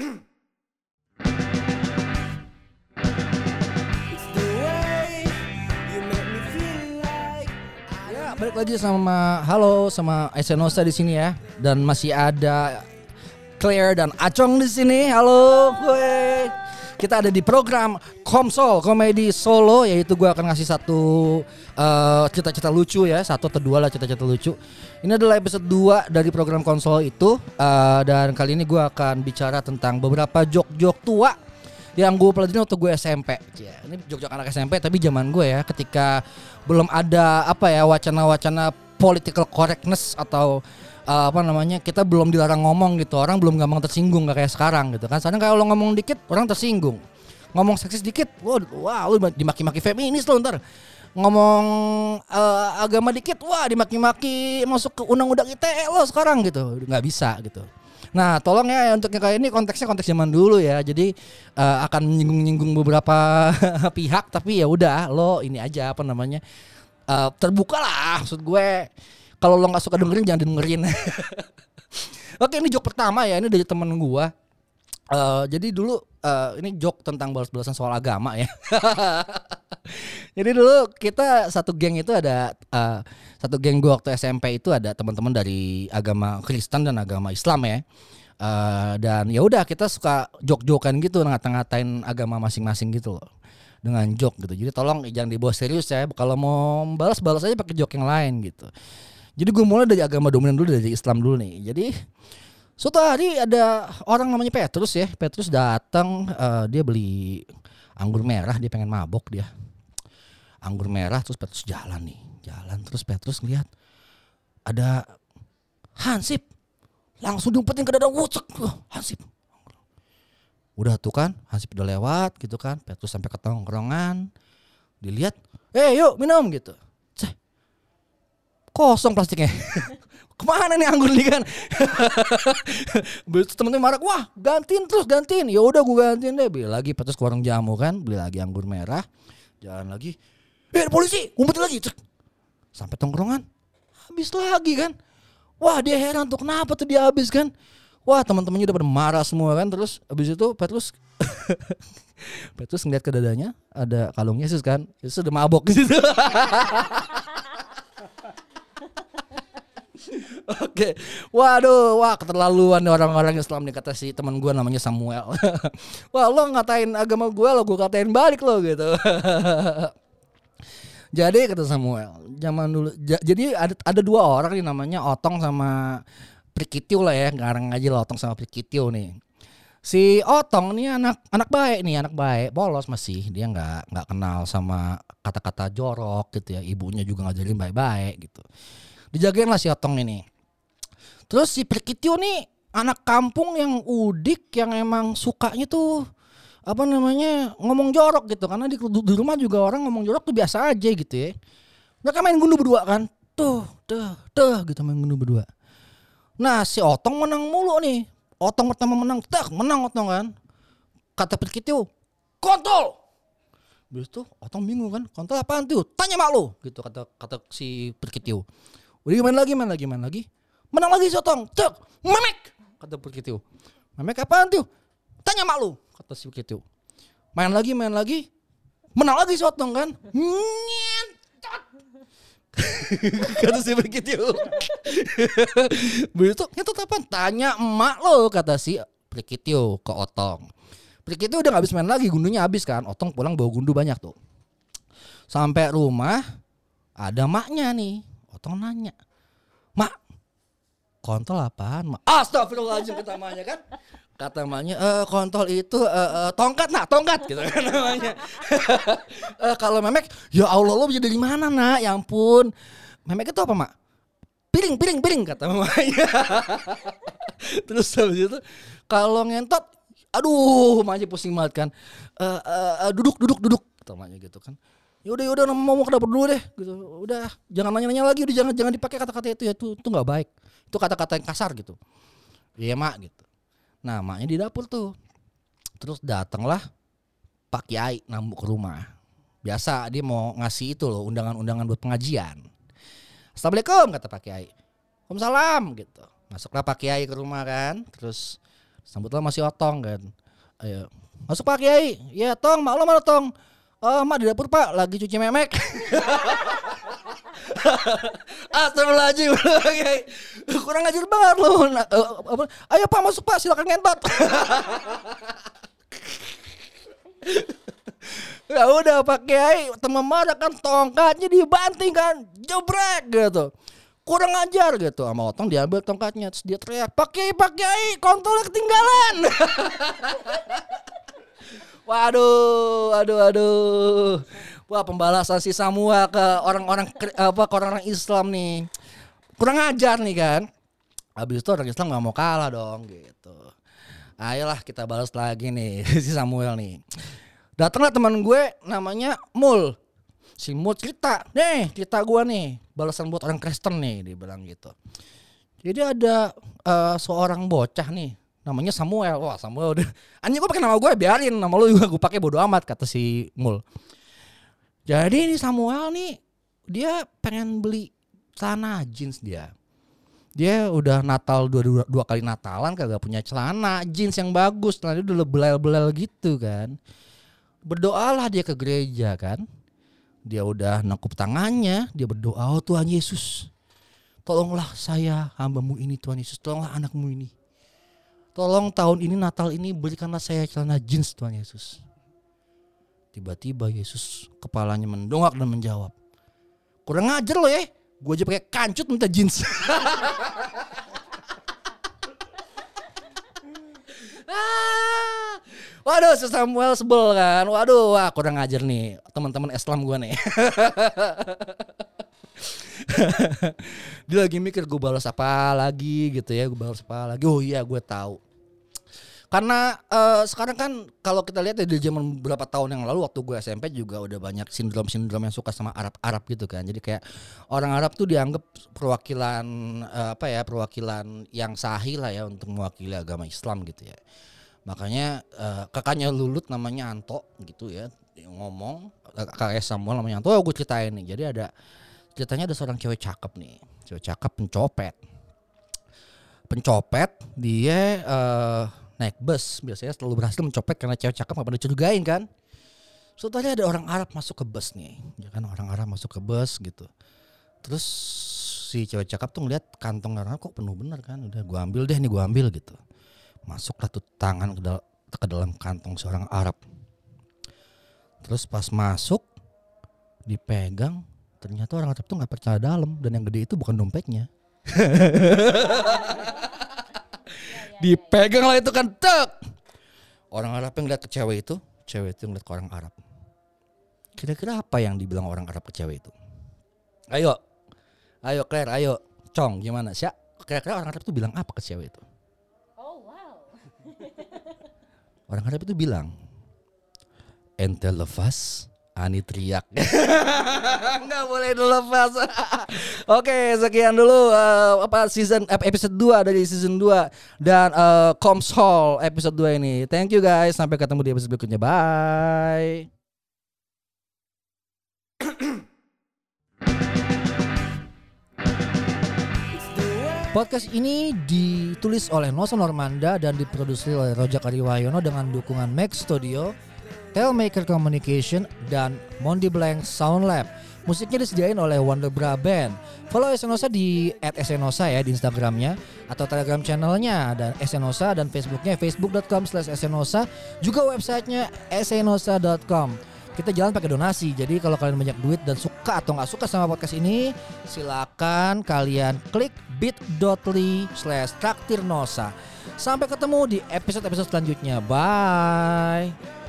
Ya, balik lagi sama halo sama Esenosa di sini ya dan masih ada Claire dan Acong di sini. Halo, gue. Kita ada di program Komsol Komedi Solo yaitu gue akan ngasih satu eh, cerita-cerita lucu ya, satu atau dua lah cerita-cerita lucu. Ini adalah episode 2 dari program konsol itu eh, dan kali ini gue akan bicara tentang beberapa jok-jok tua yang gue pelajarin waktu gue SMP. Ya, ini jok-jok anak SMP tapi zaman gue ya ketika belum ada apa ya wacana-wacana political correctness atau uh, apa namanya kita belum dilarang ngomong gitu. Orang belum gampang tersinggung gak kayak sekarang gitu kan. Sekarang kalau ngomong dikit orang tersinggung. Ngomong seksis dikit wah wah lu dimaki-maki feminis lo ntar. Ngomong uh, agama dikit wah dimaki-maki masuk ke undang-undang ITE lo sekarang gitu. Nggak bisa gitu. Nah, tolong ya untuk kayak ini konteksnya konteks zaman dulu ya. Jadi uh, akan menyinggung-nyinggung beberapa pihak tapi ya udah lo ini aja apa namanya? Uh, terbuka lah maksud gue. Kalau lo nggak suka dengerin jangan dengerin. Oke, ini jok pertama ya. Ini dari temen gue. Uh, jadi dulu uh, ini jok tentang balas-balasan soal agama ya. jadi dulu kita satu geng itu ada uh, satu geng gue waktu SMP itu ada teman-teman dari agama Kristen dan agama Islam ya. Uh, dan ya udah kita suka jok-jokan gitu ngata-ngatain agama masing-masing gitu loh dengan jok gitu. Jadi tolong jangan dibawa serius ya. Kalau mau balas balas aja pakai jok yang lain gitu. Jadi gue mulai dari agama dominan dulu dari Islam dulu nih. Jadi suatu hari ada orang namanya Petrus ya. Petrus datang uh, dia beli anggur merah dia pengen mabok dia. Anggur merah terus Petrus jalan nih. Jalan terus Petrus ngeliat ada Hansip langsung diumpetin ke dada wucek Hansip udah tuh kan Hansip udah lewat gitu kan Petrus sampai ke tongkrongan. Dilihat eh yuk minum gitu. Ceh, kosong plastiknya. Ke mana nih anggur nih kan? Temen-temen marah wah gantiin terus gantiin. Ya udah gue gantiin deh. Beli lagi Petrus ke warung jamu kan beli lagi anggur merah. Jalan lagi. Eh polisi umpetin lagi. Cek. sampai tongkrongan. Habis lagi kan? Wah dia heran tuh kenapa tuh dia habis kan Wah teman-temannya udah pada marah semua kan Terus abis itu Petrus Petrus ngeliat ke dadanya Ada kalung Yesus kan Yesus udah mabok Oke, waduh, wah keterlaluan orang-orang Islam nih kata si teman gue namanya Samuel. wah lo ngatain agama gue lo gue katain balik lo gitu. jadi kata Samuel, zaman dulu, ja- jadi ada ada dua orang nih namanya Otong sama Prikitiu lah ya, ngarang aja lah Otong sama Prikitiu nih. Si Otong nih anak anak baik nih, anak baik, polos masih. Dia nggak nggak kenal sama kata-kata jorok gitu ya. Ibunya juga ngajarin baik-baik gitu. Dijagain lah si Otong ini. Terus si Prikitiu nih anak kampung yang udik yang emang sukanya tuh apa namanya ngomong jorok gitu karena di, di rumah juga orang ngomong jorok tuh biasa aja gitu ya. Mereka main gundu berdua kan. Tuh, tuh, tuh gitu main gundu berdua. Nah si Otong menang mulu nih. Otong pertama menang, tak menang Otong kan. Kata Perkitiu, kontol. Habis itu Otong bingung kan, kontol apaan tuh? Tanya mak lu, gitu kata kata si Perkitiu. Udah main lagi, main lagi, main lagi. Menang lagi si Otong, cek, memek. Kata Perkitiu. Memek apaan tuh? Tanya mak lu, kata si Perkitiu. Main lagi, main lagi. Menang lagi si Otong kan. Nyentot kata si begitu begitu itu apa? Tanya emak lo kata si Prikitio ke Otong. Prikitio udah gak habis main lagi gundunya habis kan. Otong pulang bawa gundu banyak tuh. Sampai rumah ada maknya nih. Otong nanya mak kontol apaan mak? Astagfirullahaladzim kata maknya kan kata maknya e, kontol itu e, e, tongkat nak tongkat. Gitu kan namanya. Eh, kalau memek ya Allah lo bisa dari mana nak? Ya ampun. Memek itu apa mak? Piring piring piring kata mamanya terus habis itu kalau ngentot aduh mamanya pusing banget kan. Eh, eh, eh, duduk duduk duduk kata mamanya gitu kan. Yaudah yaudah mau mau ke dapur dulu deh gitu. Udah jangan nanya-nanya lagi udah jangan jangan dipakai kata-kata itu ya itu itu nggak baik. Itu kata-kata yang kasar gitu. Iya mak gitu nah maknya di dapur tuh terus datanglah Pak Kiai nambuk ke rumah biasa dia mau ngasih itu loh undangan-undangan buat pengajian Assalamualaikum kata Pak Kiai Waalaikumsalam gitu masuklah Pak Kiai ke rumah kan terus Sambutlah masih otong kan. Ayo. Masuk Pak Kiai. Ya, Tong, maklum mana Tong? Oh, mak di dapur Pak, lagi cuci memek. Astagfirullahaladzim. Kurang ajar banget lu. Nah, uh, Ayo pak masuk pak. Silakan ngentot. Ya udah Pak Kiai. Teman marah kan tongkatnya dibanting kan. Jebrek gitu. Kurang ajar gitu. Sama otong diambil tongkatnya. Terus dia teriak Pak Kiai Pak Kiai kontolnya ketinggalan. waduh, aduh, aduh. Wah pembalasan si Samuel ke orang-orang apa ke orang-orang Islam nih. Kurang ajar nih kan. Habis itu orang Islam nggak mau kalah dong gitu. Ayolah kita balas lagi nih si Samuel nih. Datanglah teman gue namanya Mul. Si Mul cerita, nih cerita gue nih, balasan buat orang Kristen nih, dia bilang gitu. Jadi ada uh, seorang bocah nih, namanya Samuel. Wah Samuel udah, anjing gue pakai nama gue, biarin nama lu juga gue pakai bodo amat kata si Mul. Jadi ini Samuel nih, dia pengen beli celana jeans dia. Dia udah Natal dua, dua, dua kali Natalan kagak punya celana jeans yang bagus, celana udah belal-belal gitu kan. Berdoalah dia ke gereja kan. Dia udah nangkup tangannya dia berdoa oh Tuhan Yesus tolonglah saya hambamu ini Tuhan Yesus tolonglah anakmu ini. Tolong tahun ini Natal ini berikanlah saya celana jeans Tuhan Yesus tiba-tiba Yesus kepalanya mendongak dan menjawab kurang ajar loh ya gue aja pakai kancut minta jeans Waduh, si Samuel sebel kan. Waduh, wah kurang ngajar nih teman-teman Islam gue nih. Dia lagi mikir gue balas apa lagi gitu ya, gue balas apa lagi. Oh iya, gue tahu. Karena uh, sekarang kan kalau kita lihat ya di zaman beberapa tahun yang lalu waktu gue SMP juga udah banyak sindrom-sindrom yang suka sama Arab-Arab gitu kan. Jadi kayak orang Arab tuh dianggap perwakilan uh, apa ya, perwakilan yang sahih lah ya untuk mewakili agama Islam gitu ya. Makanya uh, kakaknya Lulut namanya Anto gitu ya ngomong kakak Samuel namanya Anto oh, gue ceritain nih. Jadi ada ceritanya ada seorang cewek cakep nih cewek cakep pencopet. Pencopet dia uh, naik bus biasanya selalu berhasil mencopet karena cewek cakep gak pada curigain kan? Setelah ada orang Arab masuk ke bus nih ya kan? Orang Arab masuk ke bus gitu. Terus si cewek cakep tuh ngeliat kantong orang kok penuh bener kan? Udah gue ambil deh nih gue ambil gitu. Masuklah tuh tangan ke, dal ke dalam kantong seorang Arab. Terus pas masuk dipegang ternyata orang Arab tuh nggak percaya dalam. Dan yang gede itu bukan dompetnya dipegang lah itu kan tek. Orang Arab yang ngeliat ke cewek itu cewek itu ngeliat ke orang Arab. Kira-kira apa yang dibilang orang Arab ke cewek itu? Ayo. Ayo Claire ayo. Cong gimana? Sih kira-kira orang Arab itu bilang apa ke cewek itu? Orang Arab itu bilang, ente lepas, Ani teriak. Enggak boleh dilepas. Oke, sekian dulu uh, apa season episode 2 dari season 2 dan uh, Coms Hall episode 2 ini. Thank you guys. Sampai ketemu di episode berikutnya. Bye. Podcast ini ditulis oleh Nosa Normanda dan diproduksi oleh Rojak Ariwayono dengan dukungan Max Studio, Telmaker Communication, dan Mondi Blank Sound Lab. Musiknya disediain oleh Wonder Bra Band. Follow Esenosa di @esenosa ya di Instagramnya atau Telegram channelnya dan Esenosa dan Facebooknya facebook.com slash esenosa juga websitenya esenosa.com kita jalan pakai donasi. Jadi kalau kalian banyak duit dan suka atau nggak suka sama podcast ini, silakan kalian klik bit.ly slash traktirnosa. Sampai ketemu di episode-episode selanjutnya. Bye.